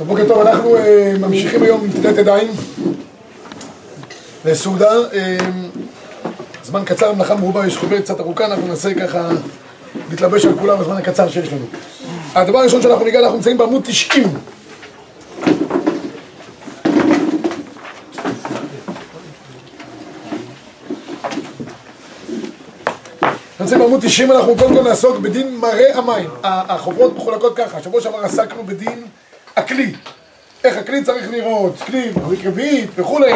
טוב, בוקר טוב, אנחנו אה, ממשיכים היום עם נטילת ידיים לסעודה. אה, זמן קצר, מלאכה מרובה, יש חוברת קצת ארוכה, אנחנו ננסה ככה להתלבש על כולם בזמן הקצר שיש לנו. הדבר הראשון שאנחנו ניגע, אנחנו נמצאים בעמוד 90. נמצאים בעמוד 90, אנחנו קודם כל נעסוק בדין מראה המים. החוברות מחולקות ככה, שבוע שעבר עסקנו בדין הכלי. איך הכלי צריך לראות, כלי רביעית וכולי.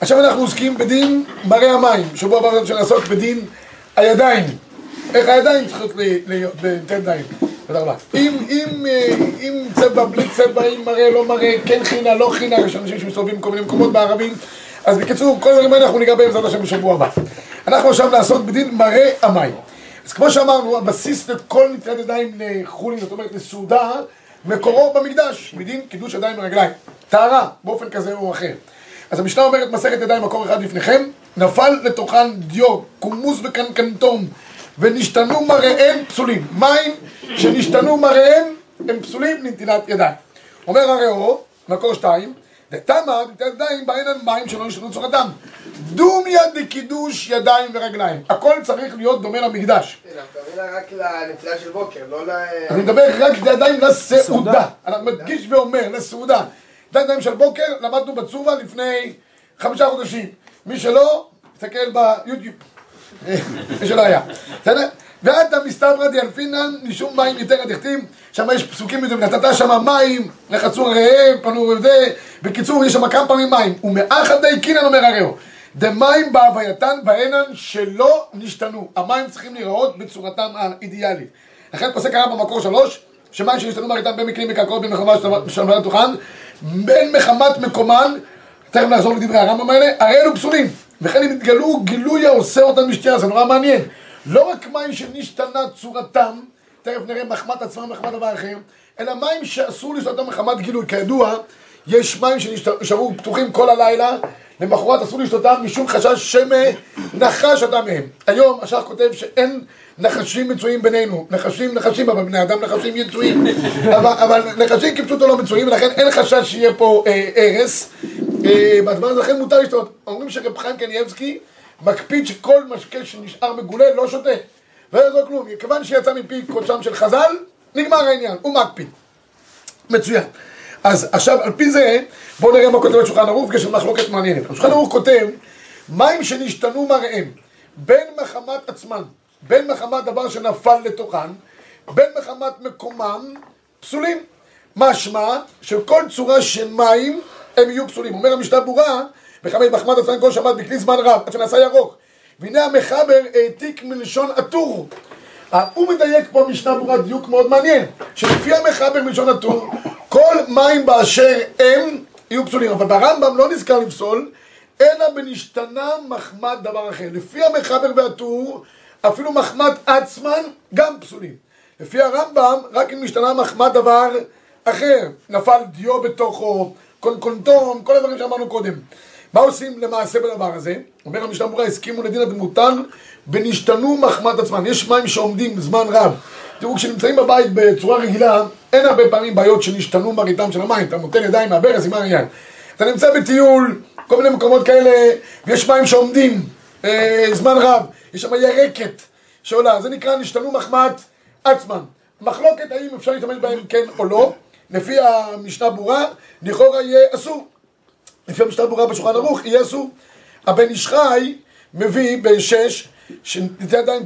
עכשיו אנחנו עוסקים בדין מראה המים. שבוע הבא שנעסוק בדין הידיים. איך הידיים צריכות להיות בנטל ידיים. תודה רבה. אם, אם, אה, אם צבע, בלי צבע, אם מראה, לא מראה, כן חינה, לא חינה, יש אנשים שמסתובבים בכל מיני מקומות בערבים. אז בקיצור, כל הדברים האלה אנחנו ניגע בהם בעזרת השם בשבוע הבא. אנחנו עכשיו נעסוק בדין מראה המים. אז כמו שאמרנו, הבסיס לכל נטילת ידיים לחולין, זאת אומרת לסעודה, מקורו במקדש, מדין קידוש ידיים ורגליים. טהרה, באופן כזה או אחר. אז המשנה אומרת, מסכת ידיים מקור אחד לפניכם, נפל לתוכן דיו, קומוס וקנקנטום, ונשתנו מראיהם פסולים. מים שנשתנו מראיהם הם פסולים לנטילת ידיים. אומר הראו, מקור שתיים, דתמא נטילת ידיים בהן על מים שלא נשתנו צורתם. דומיה דקידוש ידיים ורגליים. הכל צריך להיות דומה למקדש. כן, רק של בוקר, לא ל... אני מדבר רק לידיים לסעודה. אני מדגיש ואומר, לסעודה. לידיים של בוקר, למדנו בצובה לפני חמישה חודשים. מי שלא, תסתכל ביוטיוב. מי שלא היה. בסדר? ועתה מסתברא דיאלפינן משום מים יתר הדכתים, שם יש פסוקים יותר, נתת שם מים, לחצו הריהם, פנו וזה, בקיצור יש שם כמה פעמים מים, ומאחד די קינן אומר הריהו, דמים בהווייתן בהנן שלא נשתנו, המים צריכים להיראות בצורתם האידיאלית. לכן פוסק הרב במקור שלוש, שמים שנשתנו מראיתם בין מקרים מקרקעות בין מחמת שלמדת תוכן, בין מחמת מקומן, תכף נחזור לדברי הרמב"ם האלה, הרי אלו פסולים, וכן אם יתגלו גילוי העושה אותם משתייה, זה נורא מעניין. לא רק מים שנשתנה צורתם, תכף נראה מחמת עצמם מחמת דבר אחר, אלא מים שאסור לשתותם מחמת גילוי. כידוע, יש מים שנשארו פתוחים כל הלילה, למחרת אסור לשתותם משום חשש שנחש אותם מהם. היום השח כותב שאין נחשים מצויים בינינו. נחשים, נחשים, אבל בני אדם נחשים יצויים. אבל, אבל נחשים כפשוטו לא מצויים, ולכן אין חשש שיהיה פה אה, הרס. אה, בזמן הזה לכן מותר לשתות. אומרים שרב חיים קניאבסקי מקפיד שכל משקה שנשאר מגולה לא שותה. ולא יעזור כלום. כיוון שיצא מפי קודשם של חז"ל, נגמר העניין. הוא מקפיד. מצוין. אז עכשיו, על פי זה, בואו נראה מה כותב השולחן ערוך, יש מחלוקת מעניינת. השולחן ערוך כותב, מים שנשתנו מראיהם, בין מחמת עצמן, בין מחמת דבר שנפל לתוכן, בין מחמת מקומם, פסולים. משמע שכל צורה של מים הם יהיו פסולים. אומר המשנה ברורה, מחמת מחמת עצמן כל שבת בכלי זמן רב, עד שנעשה ירוק. והנה המחבר העתיק מלשון עטור. הוא מדייק פה משנה ברורה דיוק מאוד מעניין, שלפי המחבר מלשון עטור, כל מים באשר הם יהיו פסולים, אבל ברמב"ם לא נזכר לפסול, אלא בנשתנה מחמת דבר אחר. לפי המחבר והטור, אפילו מחמת עצמן גם פסולים. לפי הרמב"ם, רק אם נשתנה מחמת דבר אחר, נפל דיו בתוכו, קונקונטום, כל הדברים שאמרנו קודם. מה עושים למעשה בדבר הזה? אומר המשנה ברורה, הסכימו לדין הדמותן ונשתנו מחמת עצמן. יש מים שעומדים זמן רב. תראו, כשנמצאים בבית בצורה רגילה, אין הרבה פעמים בעיות שנשתנו מראיתם של המים. אתה נותן ידיים מהברז, נגמר העניין. אתה נמצא בטיול, כל מיני מקומות כאלה, ויש מים שעומדים אה, זמן רב. יש שם ירקת שעולה. זה נקרא נשתנו מחמת עצמן. מחלוקת האם אפשר להשתמש בהם כן או לא. לפי המשנה ברורה, לכאורה יהיה אסור. לפי המשנה ברורה בשולחן ערוך, יהיה אסור. הבן איש חי מביא בשש, שנטילת ידיים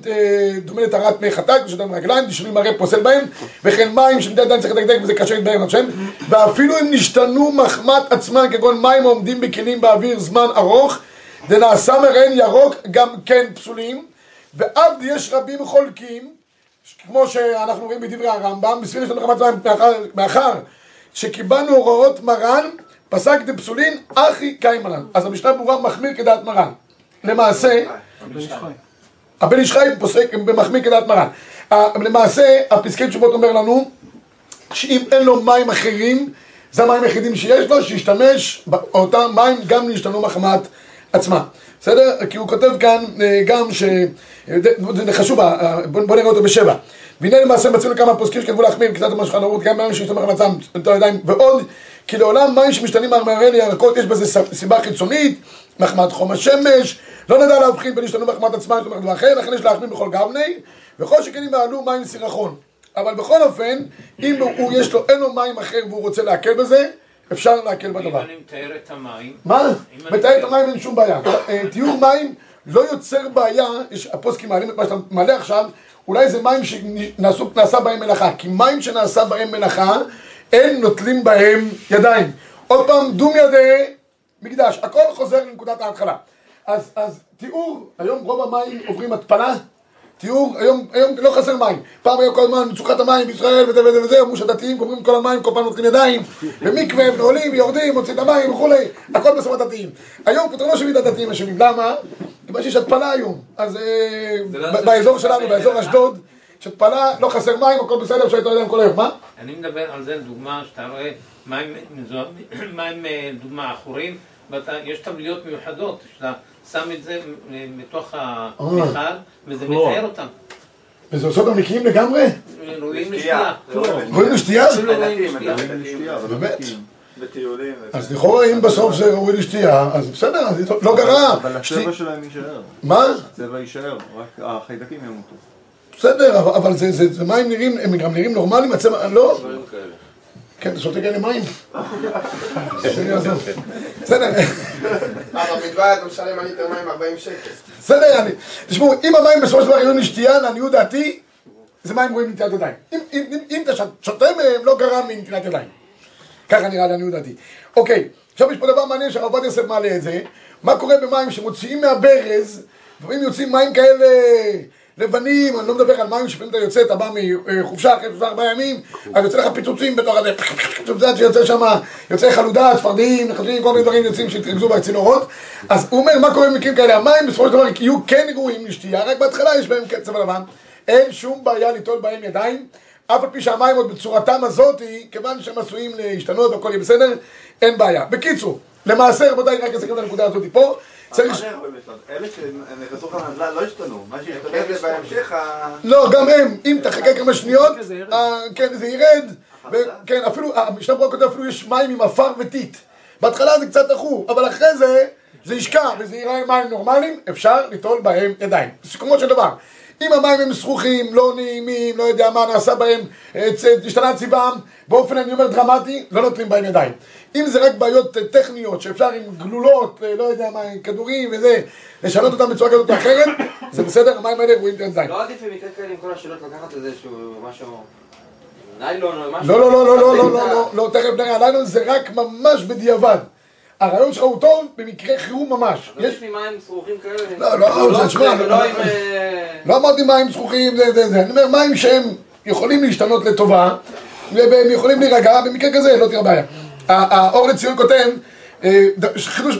דומה לטהרת מי חטאת, ושל ידיים רגליים, דשנים מראה פוסל בהם, וכן מים שנטילת ידיים צריך לדקדק וזה קשה להתבהר השם, ואפילו אם נשתנו מחמת עצמן, כגון מים העומדים בכלים באוויר זמן ארוך, ונעשה מראיין ירוק גם כן פסולים, ואף יש רבים חולקים, כמו שאנחנו רואים בדברי הרמב"ם, בסביל יש לנו מחמת מאחר, מאחר שקיבלנו הוראות מרן, פסק דפסולין אחי קיימלן. אז המשנה ברורה מחמיר כדעת מרן. למעשה, הבן איש חי פוסק במחמיר כדעת מרן. למעשה, הפסקי תשובות אומר לנו, שאם אין לו מים אחרים, זה המים היחידים שיש לו, שישתמש באותם מים גם להשתנו מחמת עצמה. בסדר? כי הוא כותב כאן גם ש... זה חשוב, בוא נראה אותו בשבע. והנה למעשה מצאנו כמה פוסקים שכתבו להחמיר קצת מה שולחן ערוך, גם מים מצם את הידיים ועוד, כי לעולם מים שמשתנים מהמראה לירקות יש בזה סיבה חיצונית, מחמת חום השמש, לא נדע להבחין בין השתנו מחמת עצמם לשתנו מחמת אחר, לכן יש להחמיר בכל גבני, וכל שכן אם יעלו מים סירחון. אבל בכל אופן, אם הוא יש לו, אין לו מים אחר והוא רוצה להקל בזה, אפשר להקל בדבר. אם אני מתאר את המים... מה? מתאר את המים אין שום בעיה. אה, תיאור מים לא יוצר בעיה, יש הפוסקים מעלים את מה שאתה מעלה עכשיו, אולי זה מים שנעשה בהם מלאכה, כי מים שנעשה בהם מלאכה, אין נוטלים בהם ידיים. עוד פעם, דום ידי מקדש, הכל חוזר לנקודת ההתחלה. אז, אז תיאור, היום רוב המים עוברים התפלה, תיאור, היום, היום לא חסר מים. פעם היה כל הזמן מצוקת המים בישראל וזה וזה וזה, אמרו שהדתיים גומרים כל המים, כל פעם נותנים ידיים, במקווה, הם עולים, יורדים, מוצאים את המים וכולי, הכל בסוף הדתיים. היום פתרונו של הדתיים אשמים, למה? כיוון שיש התפלה היום. אז אה, לא באזור שלנו, באזור? אשדוד, יש התפלה, לא חסר מים, הכל בסדר, אפשר להתפלל כל היום. מה? אני מדבר על זה, דוגמה, שאתה רואה מים, אה, דוגמה, עכורים, ויש טבליות מיוחדות, שאתה שם את זה אה, מתוך המכל, וזה מתאר אותם. וזה עושה אותם נקיים לגמרי? ראויים לשתייה. רואים לשתייה? אפילו ראויים לשתייה. באמת? בטיולים. אז לכאורה אם בסוף זה ראוי לשתייה, אז בסדר, לא גרע. אבל הצבע שלהם יישאר. מה? הצבע יישאר, רק החיידקים ימותו. בסדר, אבל, זה, זה, זה מים נראים, הם גם נראים נורמליים, הצבע, לא? כן, אתה שותה כאלה מים? בסדר, אה, במדבר אתה משלם על ליטר מים 40 שקל. בסדר, אני, תשמעו, אם המים בסופו של דבר יהיו לשתייה, לעניות דעתי, זה מים רואים מנטילת ידיים. אם, אם, אם, אם אתה שותה מהם, לא גרם מנטילת ידיים. ככה נראה לעניות דעתי. אוקיי, עכשיו יש פה דבר מעניין שהרב עובדיה יוסף מעלה את זה, מה קורה במים שמוציאים מהברז, לפעמים יוצאים מים כאלה לבנים, אני לא מדבר על מים שלפעמים אתה יוצא, אתה בא מחופשה אחרי שלושה ארבעה ימים, אז יוצא לך פיצוצים בתוך הזה, אתה יודע שיוצא שם, יוצא חלודה, צפרדעים, נחשים, כל מיני דברים יוצאים שהתרכזו בצינורות, אז הוא אומר, מה קורה במקרים כאלה? המים בסופו של דבר יהיו כן ראויים לשתייה, רק בהתחלה יש בהם קצב לבן, אין שום בעיה ליטול בהם ידיים, אף על פי שהמים עוד בצורתם הזאתי, כיוון שהם עשויים להשתנות והכל יהיה בסדר, אין בעיה. בקיצור, למעשה רבותיי, רק אסכם את הנקודה הזאתי פה, צריך... אלה שנכנסו לך לנדל"ן לא השתנו. מה אחרי זה שישתנה בהמשך, ה- לא, גם הם, אם תחכה כמה שניות, אה, כן, זה ירד, ו- כן, אפילו, המשנה ברורה כותב אפילו יש מים עם עפר וטיט. בהתחלה זה קצת דחו, אבל אחרי זה, זה ישקע וזה יראה מים נורמליים, אפשר ליטול בהם ידיים. בסיכומו של דבר. אם המים הם זכוכים, לא נעימים, לא יודע מה נעשה בהם, אה, השתנה צבעם, באופן אני אומר דרמטי, לא נוטלים בהם ידיים. אם זה רק בעיות אה, טכניות, שאפשר עם גלולות, אה, לא יודע מה, עם כדורים וזה, לשנות אותם בצורה כזאת או אחרת, זה בסדר, המים האלה רואים את הידיים. לא עדיף במקרה כאלה עם כל השאלות לקחת איזשהו משהו... ניילון או משהו? לא, לא, לא, לא, לא, לא, לא, לא, לא, תכף נראה, הלילה זה רק ממש בדיעבד. הרעיון שלך הוא טוב במקרה חירום ממש. אז יש... לי מים זכוכים כאלה? לא, לא, תשמע, ולא לא- עם... אה, לא אמרתי מים זכוכים, זה, זה, זה. אני אומר מים שהם יכולים להשתנות לטובה, והם יכולים להירגע, במקרה כזה לא תהיה בעיה. האור לציון כותב, אה, חידוש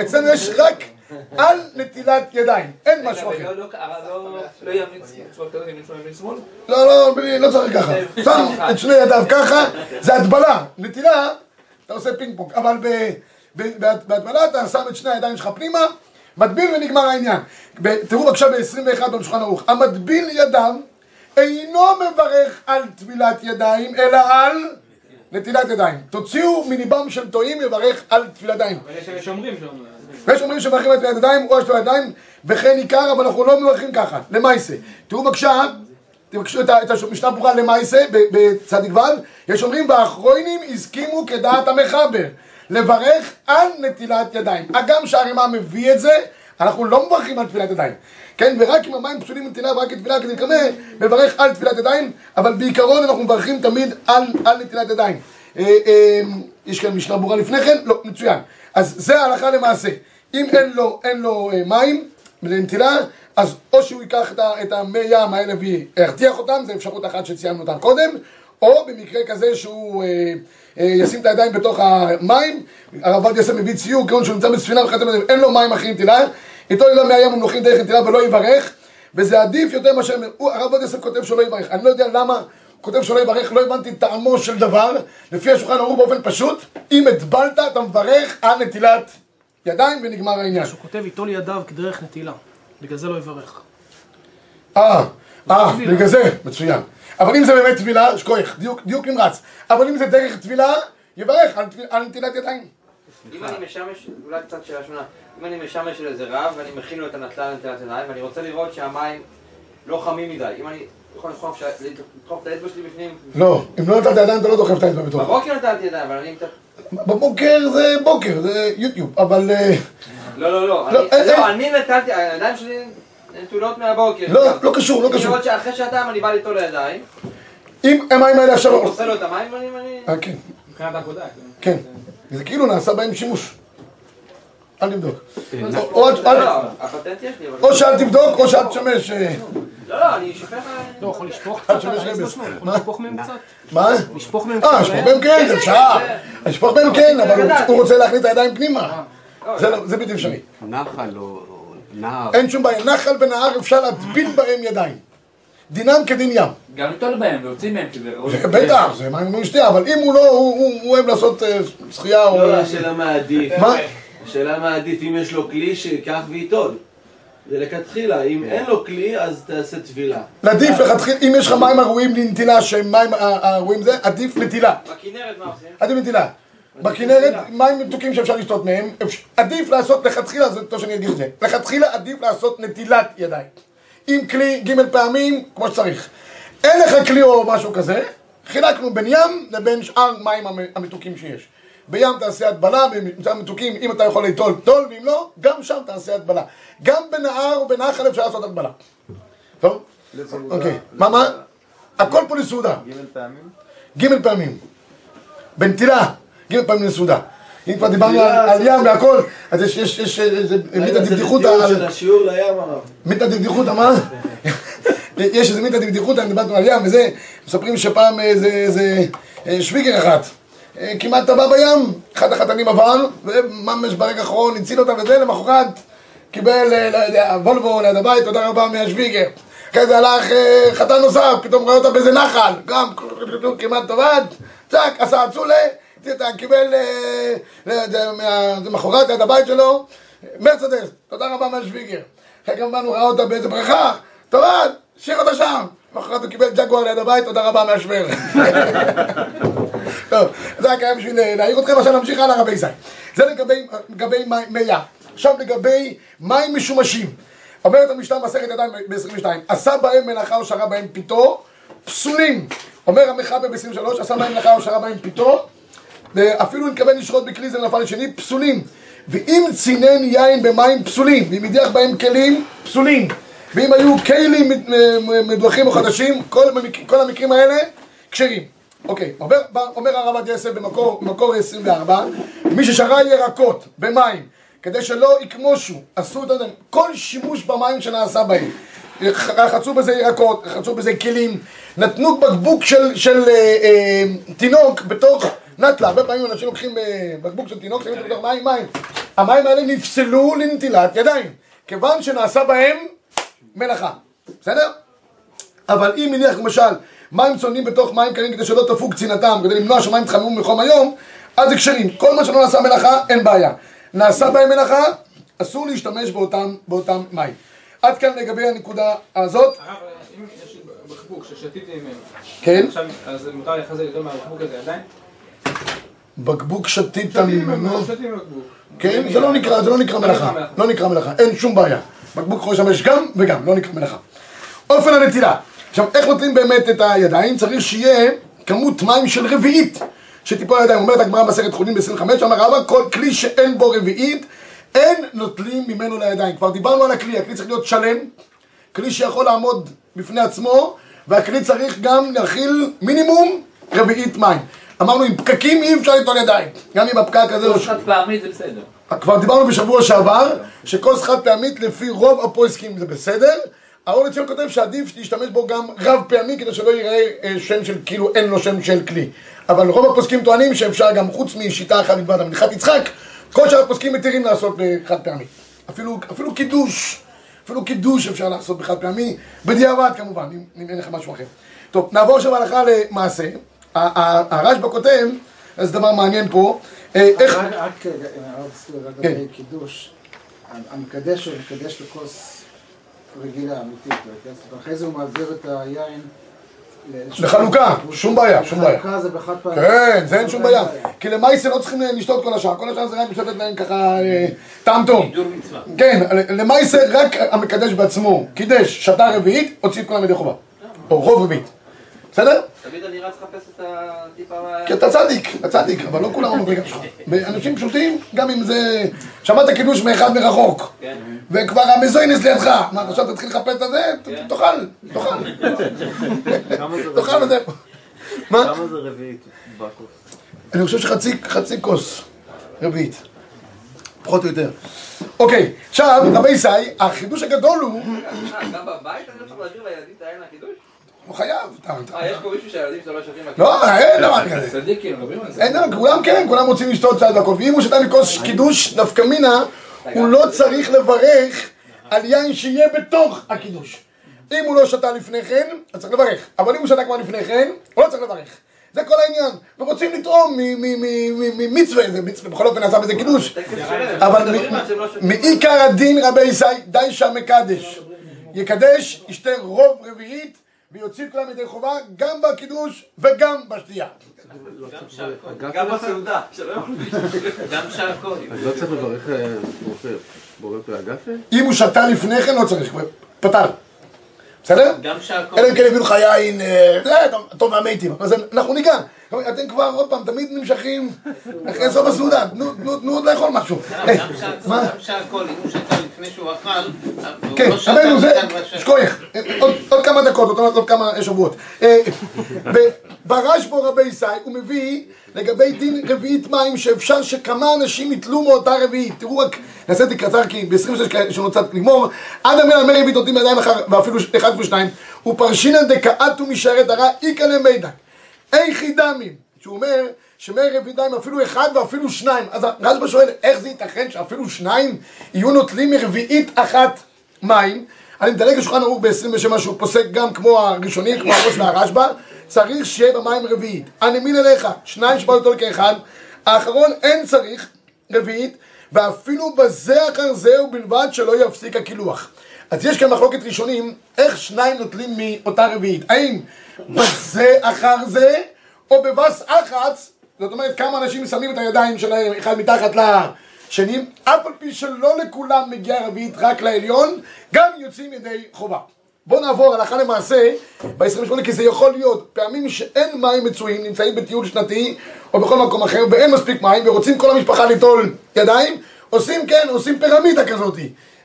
אצלנו יש רק על נטילת ידיים, אין משהו אחר. לא- לא- לא- לא ימין שמאל? לא, לא, לא צריך ככה. שם את שני ידיו ככה, זה הטבלה. נטילה, אתה עושה פינג פונג. אבל בהטבלה אתה שם את שני הידיים שלך פנימה, מטביל ונגמר העניין. תראו בבקשה ב-21 בשולחן ערוך. המטביל ידיו אינו מברך על טבילת ידיים, אלא על נטילת ידיים. תוציאו מליבם של טועים יברך על טבילת ידיים. אבל יש כאלה שאומרים שם. ויש אומרים שמברכים על טבילת ידיים או על טבילת ידיים וכן עיקר, אבל אנחנו לא מברכים ככה, למעשה. תראו בבקשה, תבקשו את את המשנה ברורה למעשה, בצדיק ו', יש אומרים והאחרונים הסכימו כדעת המחבר, לברך על נטילת ידיים. הגם שהרימה מביא את זה, אנחנו לא מברכים על טבילת ידיים. כן, ורק אם המים פסולים מנטילה ורק כתפילה כדי לקמא, מברך על טבילת ידיים, אבל בעיקרון אנחנו מברכים תמיד על, על נטילת ידיים. אה, אה, יש כאן משנה ברורה לפני כן? לא, מצוין. אז זה ההלכה למעשה. אם אין לו, אין לו אה, מים לנטילה, אז או שהוא ייקח את, המי ים האלה וירתיח אותם, זו אפשרות אחת שציינו אותה קודם, או במקרה כזה שהוא אה, אה, ישים את הידיים בתוך המים, הרב עובדיה יוסף מביא ציור, כיוון שהוא נמצא בספינה וחצי מזה, אין לו מים אחרי נטילה, איתו ידע מהים ומלוכים דרך נטילה ולא יברך, וזה עדיף יותר מאשר, הרב עובדיה יוסף כותב שלא יברך, אני לא יודע למה כותב שלא יברך, לא הבנתי טעמו של דבר, לפי השולחן ערוך באופן פשוט, אם הטבלת אתה מברך על נטילת ידיים ונגמר העניין. הוא כותב איתו לידיו כדרך נטילה. בגלל זה לא יברך. אה, אה, בגלל זה, מצוין. אבל אם זה באמת טבילה, שכוח, דיוק, דיוק נמרץ. אבל אם זה דרך טבילה, יברך על, טביל- על נטילת ידיים. אם אני משמש, אולי קצת שאלה שונה, אם אני משמש לאיזה רב ואני מכין לו את הנטלה לנטילת ידיים ואני רוצה לראות שהמים לא חמים מדי, אם אני יכול לדחוף את האצבע שלי בפנים, לא, אם לא נטלת ידיים אתה לא דוחף את האצבע בתוך. בבוקר נטלתי ידיים, אבל אני... בבוקר זה בוקר, זה יוטיוב, אבל אה, לא, לא, לא, לא, אני- אין- לא. אני נטלתי, הידיים שלי נטולות מהבוקר. לא, לא קשור, לא קשור. לראות שאחרי שעתיים אני בא ליטול לידיים, אם המים האלה עכשיו... עושה לו את המים. ואני- אה, כן, מבחינת העבודה. כן. כן. זה כאילו נעשה בהם שימוש. אל תבדוק. אל- לא. או שאל תבדוק, או שאל תשמש... אה, לא, לא, אני שופך... לא, יכול לשפוך קצת? יכול לשפוך מהם קצת. מה? לשפוך מהם אה, קצת. לשפוך בהם כן, זה אפשר. לשפוך בהם כן, אבל הוא- הוא רוצה להכניס את הידיים פנימה. זה לא- זה בלתי אפשרי. נחל או נהר. אין שום בעיה. נחל ונהר אפשר להטביל בהם ידיים. דינם כדין ים. גם ליטול בהם להוציא מהם, שזה. בטח, זה מים לא שתייה, אבל אם הוא לא, הוא- אוהב לעשות אה, שחייה או... לא, השאלה מה עדיף. מה? השאלה מה עדיף, אם יש לו כלי, שיקח וייטול. זה לכתחילה, אם אין לו כלי, אז תעשה טבילה. עדיף לכתחילה, אם יש לך מים הראויים לנטילה, שהם מים אה, הראויים זה, עדיף נטילה. בכנרת מה עושים? עדיף נטילה. בכנרת, מים מתוקים שאפשר לשתות מהם, עדיף לעשות לכתחילה, זה טוב שאני אגיד את זה, לכתחילה עדיף לעשות נטילת ידיים. עם כלי ג' פעמים, כמו שצריך. אין לך כלי או משהו כזה, חילקנו בין ים לבין שאר מים המ- המתוקים שיש. בים תעשה הטבלה, במצב מתוקים, אם אתה יכול ליטול, טול, ואם לא, גם שם תעשה הטבלה. גם בנהר או בנחל אפשר לעשות הטבלה. טוב? אוקיי. מה, מה? הכל פה לסעודה. ג' פעמים? ג' פעמים. בנטילה, ג' פעמים לסעודה. אם כבר דיברנו על ים והכל, אז יש, יש, יש, איזה מיתא דבדיחותא על... השיעור לים הרב. מיתא דבדיחותא, מה? יש איזה מיתא דבדיחותא, דיברנו על ים וזה, מספרים שפעם איזה, איזה אה, שוויגר אחת, כמעט טבע בים, אחד החתנים עבר, וממש ברגע האחרון הציל אותה וזה, למחרת קיבל, אה, לא יודע, וולבו ליד הבית, תודה רבה מהשוויגר. אחרי זה הלך אה, חתן נוסף, פתאום ראה אותה באיזה נחל, גם כמעט טבעת, צ'ק, עשה אצולה, קיבל אה, לא יודע, למחרת ליד הבית שלו, מרצדס, תודה רבה מהשוויגר. אחרי כמה זמן הוא ראה אותה באיזה בריכה, טבעת, השאיר אותה שם. למחרת הוא קיבל ג'גואר ליד הבית, תודה רבה מהשוור. טוב, זה היה קיים בשביל אה, להעיר אתכם, עכשיו נמשיך הלאה רבי זי. זה לגבי, לגבי מי- מי ים. עכשיו לגבי מים משומשים. אומרת המשנה מסכת ידיים ב-22, עשה בהם מלאכה או שרה בהם פיתו, פסולים. אומר המחבר ב-23, עשה בהם מלאכה או שרה בהם פיתו, ואפילו נתכוון לשרות בכלי זה נפל לשני, פסולים. ואם צינן יין במים פסולים, ואם הדיח בהם כלים, פסולים. ואם היו כלים מד- מ- מדוחים או חדשים, כל, כל המקרים האלה כשרים. אוקיי, אומר, אומר הרב יוסף במקור, במקור 24, מי ששרה ירקות במים כדי שלא יקמושו, עשו את זה, כל שימוש במים שנעשה בהם. רחצו בזה ירקות, רחצו בזה כלים, נתנו בקבוק של, של אה, אה, תינוק בתוך נטלה, הרבה פעמים אנשים לוקחים אה, בקבוק של תינוק, שמים בתוך מים, מים. המים האלה נפסלו לנטילת ידיים, כיוון שנעשה בהם מלאכה, בסדר? אבל אם נניח למשל מים צוננים בתוך מים קרים כדי שלא תפוג צנעתם, כדי למנוע שמים יתחממו מחום היום, אז זה כשרים. כל מה שלא נעשה מלאכה, אין בעיה. נעשה בהם מלאכה, אסור להשתמש באותם, באותם מים. עד כאן לגבי הנקודה הזאת. אם יש בקבוק ששתיתי ממנו, כן. עכשיו, אז מותר לי לחזק יותר מהבקבוק הזה עדיין? בקבוק שתית ממנו. כן, זה לא נקרא, זה לא נקרא מלאכה. מלאכה. לא נקרא מלאכה, אין שום בעיה. בקבוק יכול לשמש גם וגם, לא נקרא מלאכה. אופן הנטילה. עכשיו, איך נוטלים באמת את הידיים? צריך שיהיה כמות מים של רביעית שתיפול הידיים. אומרת הגמרא במסכת חולין ב-25, אמר רבא, כל כלי שאין בו רביעית, אין נוטלים ממנו לידיים. כבר דיברנו על הכלי, הכלי צריך להיות שלם, כלי שיכול לעמוד בפני עצמו, והכלי צריך גם להכיל מינימום רביעית מים. אמרנו, עם פקקים אי אפשר ליטול ידיים. גם אם הפקק הזה... כוס חד פעמית זה בסדר. כבר דיברנו בשבוע שעבר, שכוס חד פעמית לפי רוב הפויסקים זה בסדר. האור לציון כותב שעדיף להשתמש בו גם רב פעמי כדי שלא ייראה אה, שם של כאילו אין לו שם של כלי. אבל רוב הפוסקים טוענים שאפשר גם חוץ משיטה אחת בלבד, המנחת יצחק, כל שאר הפוסקים מתירים לעשות בחד פעמי. אפילו, אפילו קידוש, אפילו קידוש אפשר לעשות בחד פעמי, בדיעבד כמובן, אם, אם אין לך משהו אחר. טוב, נעבור עכשיו הלכה למעשה. הרשב"א כותב, זה דבר מעניין פה, אה, איך... רק רק, אה, הרב סטור, כן. לגבי קידוש, המקדש הוא מקדש לכוס רגילה, אמיתית, כן? ואחרי זה הוא מעביר את היין לחלוקה, שום בעיה, שום בעיה. חלוקה זה בחד פעם. כן, זה אין שום בעיה. כי למעשה לא צריכים לשתות כל השאר, כל השאר זה רק לשתת להם ככה אה, טעם מצווה. כן, למעשה רק המקדש בעצמו קידש, שתה רביעית, הוציא את כולם ידי חובה. או רוב רביעית. בסדר? תמיד אני רץ לחפש את הטיפה... כי אתה צדיק, אתה צדיק, אבל לא כולם המדרגה שלך. אנשים פשוטים, גם אם זה... שמעת קידוש מאחד מרחוק. כן. וכבר המזוינס לידך. מה, עכשיו תתחיל לחפש את זה? ת- כן. תאכל, תאכל. זה תאכל רביעית? וזה. מה? כמה זה רביעית בכוס? אני חושב שחצי חצי כוס רביעית, פחות או יותר. אוקיי, עכשיו, רבי ישי, החידוש הגדול הוא, גם בבית אני לא צריך להעביר לילדים את היין לקידוש? הוא חייב, אה, יש פה מישהו שהילדים שלו לא שותים? לא, אין דבר כזה. צדיקים, מדברים על זה. אין דבר, כולם כן, כולם רוצים לשתות צעד והכל, ואם הוא שתה מכוס קידוש, נפקא מינה, הוא לא צריך לברך על יין שיהיה בתוך הקידוש. אם הוא לא שתה לפני כן, אז צריך לברך, אבל אם הוא שתה כבר לפני כן, הוא לא צריך לברך. זה כל העניין, ורוצים לטעום מ- מ- מ- מ- ממצווה, זה מצווה, בכל אופן נעשה בזה קידוש. אבל לא. מעיקר הדין רבי ישי, די שהמקדש יקדש, ישתה רוב רביעית, ויוציא את כולם ידי חובה, גם בקידוש וגם בשתייה. גם בסעודה, גם שהכל. אז לא צריך לברך אה, פרי אגפה? אם הוא שתה לפני כן, לא צריך, פתר. בסדר? גם שהכל. אלא אם כן הביאו לך יין, אה, זה טוב- מהמתים, אז אנחנו ניגע. אתם כבר עוד פעם תמיד נמשכים אחרי סוף הסעודה, תנו- עוד לאכול משהו. אה, גם שהכל, אם הוא שתה לפני שהוא אכל, והוא כן, לא שתה רבנו, זה, מכאן והשם. שכוייך, עוד, כמה דקות, עוד, כמה שבועות. אה, ברשב"ו רבי ישי, הוא מביא לגבי דין רביעית מים, שאפשר שכמה אנשים יתלו מאותה רביעית. תראו רק, נעשה את זה קצר, כי ב-26 יש לנו קצת לגמור. עד המאה מי רביעית נותנים ידיים אחר, ואפילו אחד ושניים. ופרשינן דקאטו משערת הרע, איכא למידע. איכי דמים, שהוא אומר שמי רביעית מים אפילו אחד ואפילו שניים. אז רשב"א שואל, איך זה ייתכן שאפילו שניים יהיו נוטלים מרביעית אחת מים? אני מדלג לשולחן ערוך ב-27 שהוא פוסק גם כמו הראשונים, כמו הראש והרשב"א, צריך שיהיה במים רביעית. אני מין אליך, שניים שבאו יותר כאחד, האחרון אין צריך רביעית, ואפילו בזה אחר זה ובלבד שלא יפסיק הקילוח. אז יש כאן מחלוקת ראשונים, איך שניים נוטלים מאותה רביעית. האם בזה אחר זה, או בבס אחץ, זאת אומרת כמה אנשים שמים את הידיים שלהם אחד מתחת לשני, אף על פי שלא לכולם מגיעה רביעית רק לעליון, גם יוצאים ידי חובה. בואו נעבור הלכה למעשה ב-28 כי זה יכול להיות פעמים שאין מים מצויים, נמצאים בטיול שנתי או בכל מקום אחר ואין מספיק מים ורוצים כל המשפחה ליטול ידיים, עושים כן, עושים פירמידה כזאת.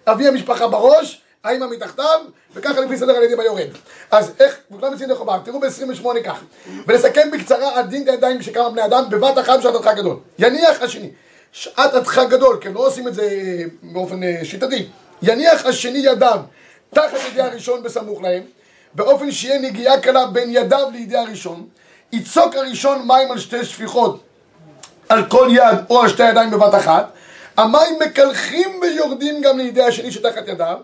אבי המשפחה בראש, האמא מתחתיו, וככה לפי סדר הילדים היורד. אז איך, וכולם יוצאים ידי חובה, תראו ב-28 כך. ולסכם בקצרה על דין הידיים של כמה בני אדם בבת אחת בשעת הדחק גדול. יניח השני. שעת הדחק גדול, כן, לא עושים את זה אה, באופן אה, שיטתי. יניח השני ידיו תחת ידי הראשון בסמוך להם, באופן שיהיה נגיעה קלה בין ידיו לידי הראשון, יצוק הראשון מים על שתי שפיכות על כל יד או על שתי ידיים בבת אחת, המים מקלחים ויורדים גם לידי השני שתחת ידיו,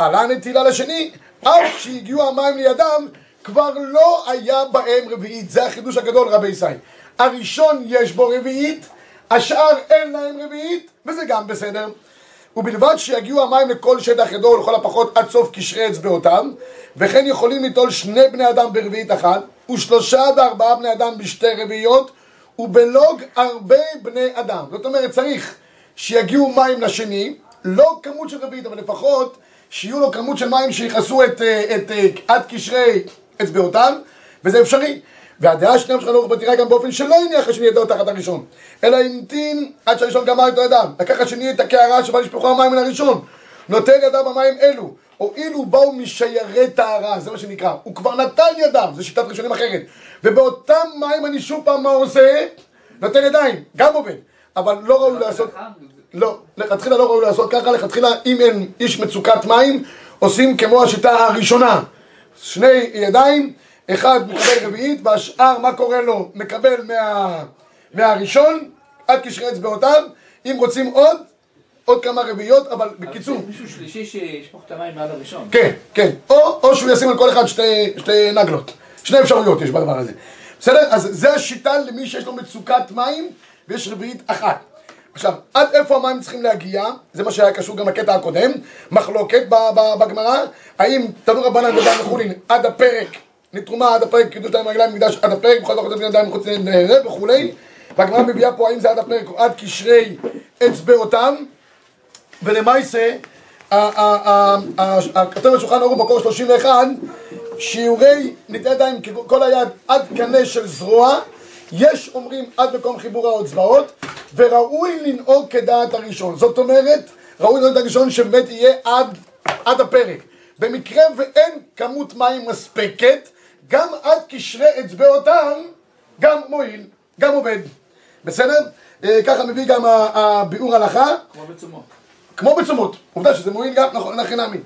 עלה נטילה לשני, אף כשהגיעו המים לידם, כבר לא היה בהם רביעית. זה החידוש הגדול רבי ישי. הראשון יש בו רביעית, השאר אין להם רביעית, וזה גם בסדר. ובלבד שיגיעו המים לכל שטח ידו לכל הפחות עד סוף קשרי אצבעותם, וכן יכולים ליטול שני בני אדם ברביעית אחת, ושלושה וארבעה בני אדם בשתי רביעיות, ובלוג הרבה בני אדם. זאת אומרת, צריך שיגיעו מים לשני, לא כמות של רביעית, אבל לפחות שיהיו לו כמות של מים שיכסו את, אה, את, את, עד קשרי אצבעותיו, וזה אפשרי. והדעה השנייה שלך לאורך בתירה גם באופן שלא הניח השני ידו תחת הראשון, אלא המתין עד שהראשון גמר את ידיו. לקח השני את הקערה שבה נשפכו המים מן הראשון, נוטל ידיו במים אלו, הואילו באו משיירי טהרה, זה מה שנקרא, הוא כבר נטל ידיו, זה שיטת ראשונים אחרת. ובאותם מים אני שוב פעם מה עושה? נותן ידיים, גם עובד. אבל לא ראוי לעשות... לא, לכתחילה לא ראוי לעשות ככה, לכתחילה אם אין איש מצוקת מים, עושים כמו השיטה הראשונה. שני ידיים, אחד מקבל רביעית, והשאר, מה קורה לו? מקבל מה, מהראשון, עד קשרי אצבעותיו, אם רוצים עוד, עוד כמה רביעיות, אבל בקיצור... מישהו שלישי שישפוך את המים מעל הראשון. כן, כן. או, או שהוא ישים על כל אחד שתי, שתי נגלות. שני אפשרויות יש בדבר הזה. בסדר? אז זה השיטה למי שיש לו מצוקת מים, ויש רביעית אחת. עכשיו, עד איפה המים צריכים להגיע? זה מה שהיה קשור גם לקטע הקודם. מחלוקת בגמרא, האם תנו רבנן ודם וחולין עד הפרק, נתרומה עד הפרק, קידוש להם רגליים מקדש עד הפרק, בכל זאת ידיים מחוץ לזה וכולי. והגמרא מביאה פה האם זה עד הפרק או עד קשרי אצבעותם. ולמעשה, כתוב בשולחן ערוך מקור 31, שיעורי נטעי ידיים כל היד עד קנה של זרוע, יש אומרים עד מקום חיבור האצבעות, וראוי לנהוג כדעת הראשון. זאת אומרת, ראוי לנהוג כדעת הראשון שבאמת יהיה עד, עד הפרק. במקרה ואין כמות מים מספקת, גם עד קשרי אצבעותם, גם מועיל, גם עובד. בסדר? אה, ככה מביא גם הביאור הלכה. כמו בצומות. כמו בצומות, עובדה שזה מועיל גם, נכון, נכי נמי.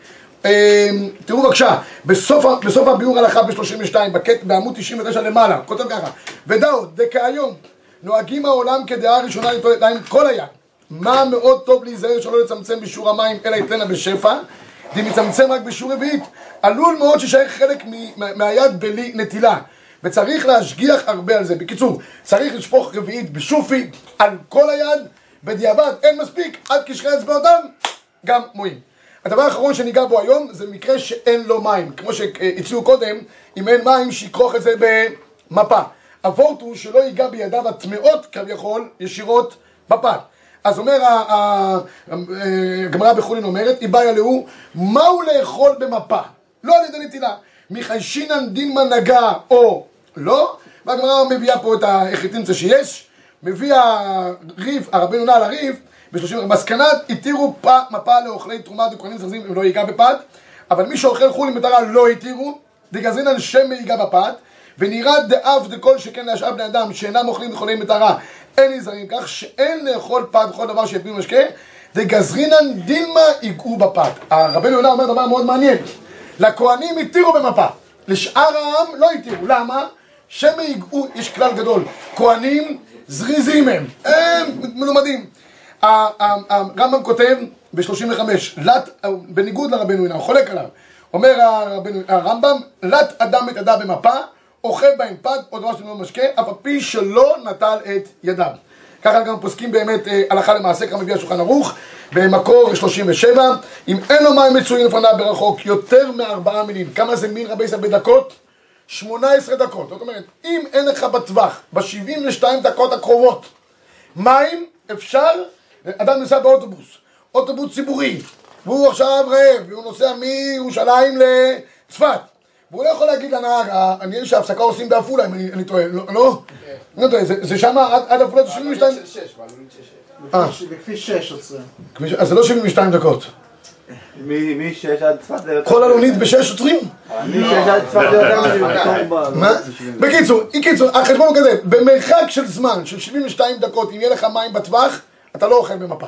תראו בבקשה, בסוף, בסוף הביאור הלכה ב-32, בעמוד 99 למעלה, כותב ככה, ודאו, דכהיום, נוהגים העולם כדעה ראשונה להם כל היד. מה מאוד טוב להיזהר שלא לצמצם בשיעור המים, אלא יתננה בשפע, אם יצמצם רק בשיעור רביעית, עלול מאוד שישאר חלק מ- מה- מהיד בלי נטילה. וצריך להשגיח הרבה על זה. בקיצור, צריך לשפוך רביעית בשופי על כל היד, בדיעבד אין מספיק, עד קשרי אצבעותיו, גם מועיל. הדבר האחרון שניגע בו היום זה מקרה שאין לו מים. כמו שהציעו קודם, אם אין מים, שיכרוך את זה במפה. הוורט הוא שלא ייגע בידיו הטמעות כביכול ישירות בפת. אז אומר הגמרא בחולין אומרת, איבאיה להו, מהו לאכול במפה? לא על ידי נטילה. מחיישינן דינמן נגע או לא, והגמרא מביאה פה את החטינצה שיש, מביא הריף, הרבי יונה על הריף, ב-30, מסקנת התירו מפה לאוכלי תרומה וכהנים זרזים אם לא ייגע בפת, אבל מי שאוכל חולין מטרה לא התירו, דגזרינן שמא ייגע בפת, ונראה דאב דכל שכן להשאר בני אדם שאינם אוכלים וחולי מטרה, אין נזהרים כך שאין לאכול פת וכל דבר שיביאו משקה, דגזרינן דילמה ייגעו בפת. הרבי יונה אומר דבר מאוד מעניין, לכהנים התירו במפה, לשאר העם לא התירו, למה? שמא ייגעו, יש כלל גדול, כהנים זריזים הם, הם מלומדים. הרמב"ם כותב ב-35, לת, בניגוד לרבנו הוא חולק עליו, אומר הרמב"ם, לת אדם את ידיו במפה, אוכל בהם פת או דבר שאינו משקה, אף על פי שלא נטל את ידיו. ככה גם פוסקים באמת אה, הלכה למעשה, ככה מביא השולחן ערוך, במקור 37, אם אין לו מים מצויים לפניו ברחוק יותר מארבעה מילים, כמה זה מין רבי ישראל בדקות? 18 דקות, זאת אומרת, אם אין לך בטווח, ב-72 דקות הקרובות, מים, אפשר, אדם נוסע באוטובוס, אוטובוס ציבורי, והוא עכשיו רעב, והוא נוסע מירושלים לצפת, והוא לא יכול להגיד לנהג, "אה, אני יודע שההפסקה עושים בעפולה, אם אני טועה, לא? לא? לא טועה, זה- זה שם עד עפולה זה 72, של שש, בעלונית של שש. אה. בכביש- בכביש 6 עוצרים. אז זה לא 72 דקות. משש עד צפת זה יותר... כל הלונית בשש עוצרים? משש עד צפת זה יותר מטור ב... מה? בקיצור, קיצור, החשבון הוא כזה, במרחק של זמן של 72 דקות, אם יהיה לך מים בטווח, אתה לא אוכל במפה.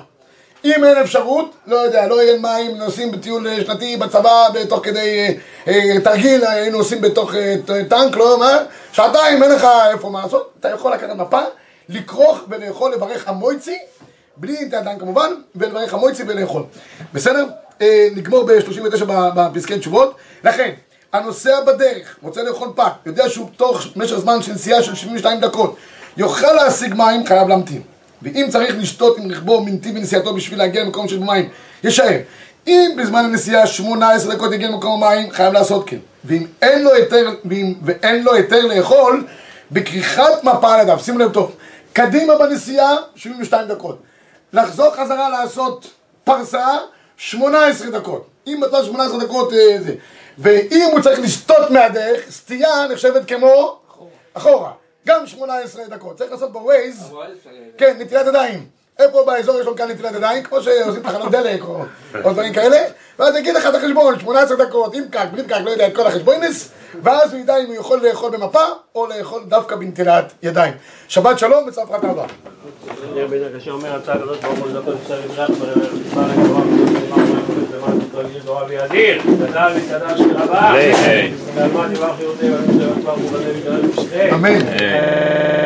אם אין אפשרות, לא יודע, לא יהיה מים, נוסעים בטיול אה, שנתי בצבא, תוך כדי אה, אה, תרגיל, אה, היינו עושים בתוך אה, טנק, לא מה, שעתיים, אין לך איפה מה לעשות, אתה יכול לקחת מפה, לכרוך ולאכול, לברך המויצי, בלי הידיים כמובן, ולברך המויצי ולאכול. בסדר? אה, נגמור ב-39 בפסקי תשובות. לכן, הנוסע בדרך, רוצה לאכול פת, יודע שהוא תוך משך זמן של נסיעה של 72 דקות, יוכל להשיג מים, חייב להמתין. ואם צריך לשתות עם רכבו מנתיב בנסיעתו בשביל להגיע למקום של מים, יישאר. אם בזמן הנסיעה 18 דקות יגיע למקום המים, חייב לעשות כן. ואם אין לו היתר, ואם, ואין לו היתר לאכול, בכריכת מפה על הדף, שימו לב טוב, קדימה בנסיעה 72 דקות, לחזור חזרה לעשות פרסה 18 דקות, אם בטח 18 דקות אה, זה, ואם הוא צריך לסטות מהדרך, סטייה נחשבת כמו אחורה, גם 18 דקות, צריך לעשות בווייז, כן, נטילת ידיים. איפה באזור יש לנו כאן נטילת ידיים, כמו שעושים תחנות דלק או, דברים כאלה, ואז יגיד לך את החשבון, 18 דקות, עם פקק, בלי פקק, לא יודע את כל החשבונס, ואז הוא ידע אם הוא יכול לאכול במפה, או לאכול דווקא בנטילת ידיים. שבת שלום תברך יהודי, אמן.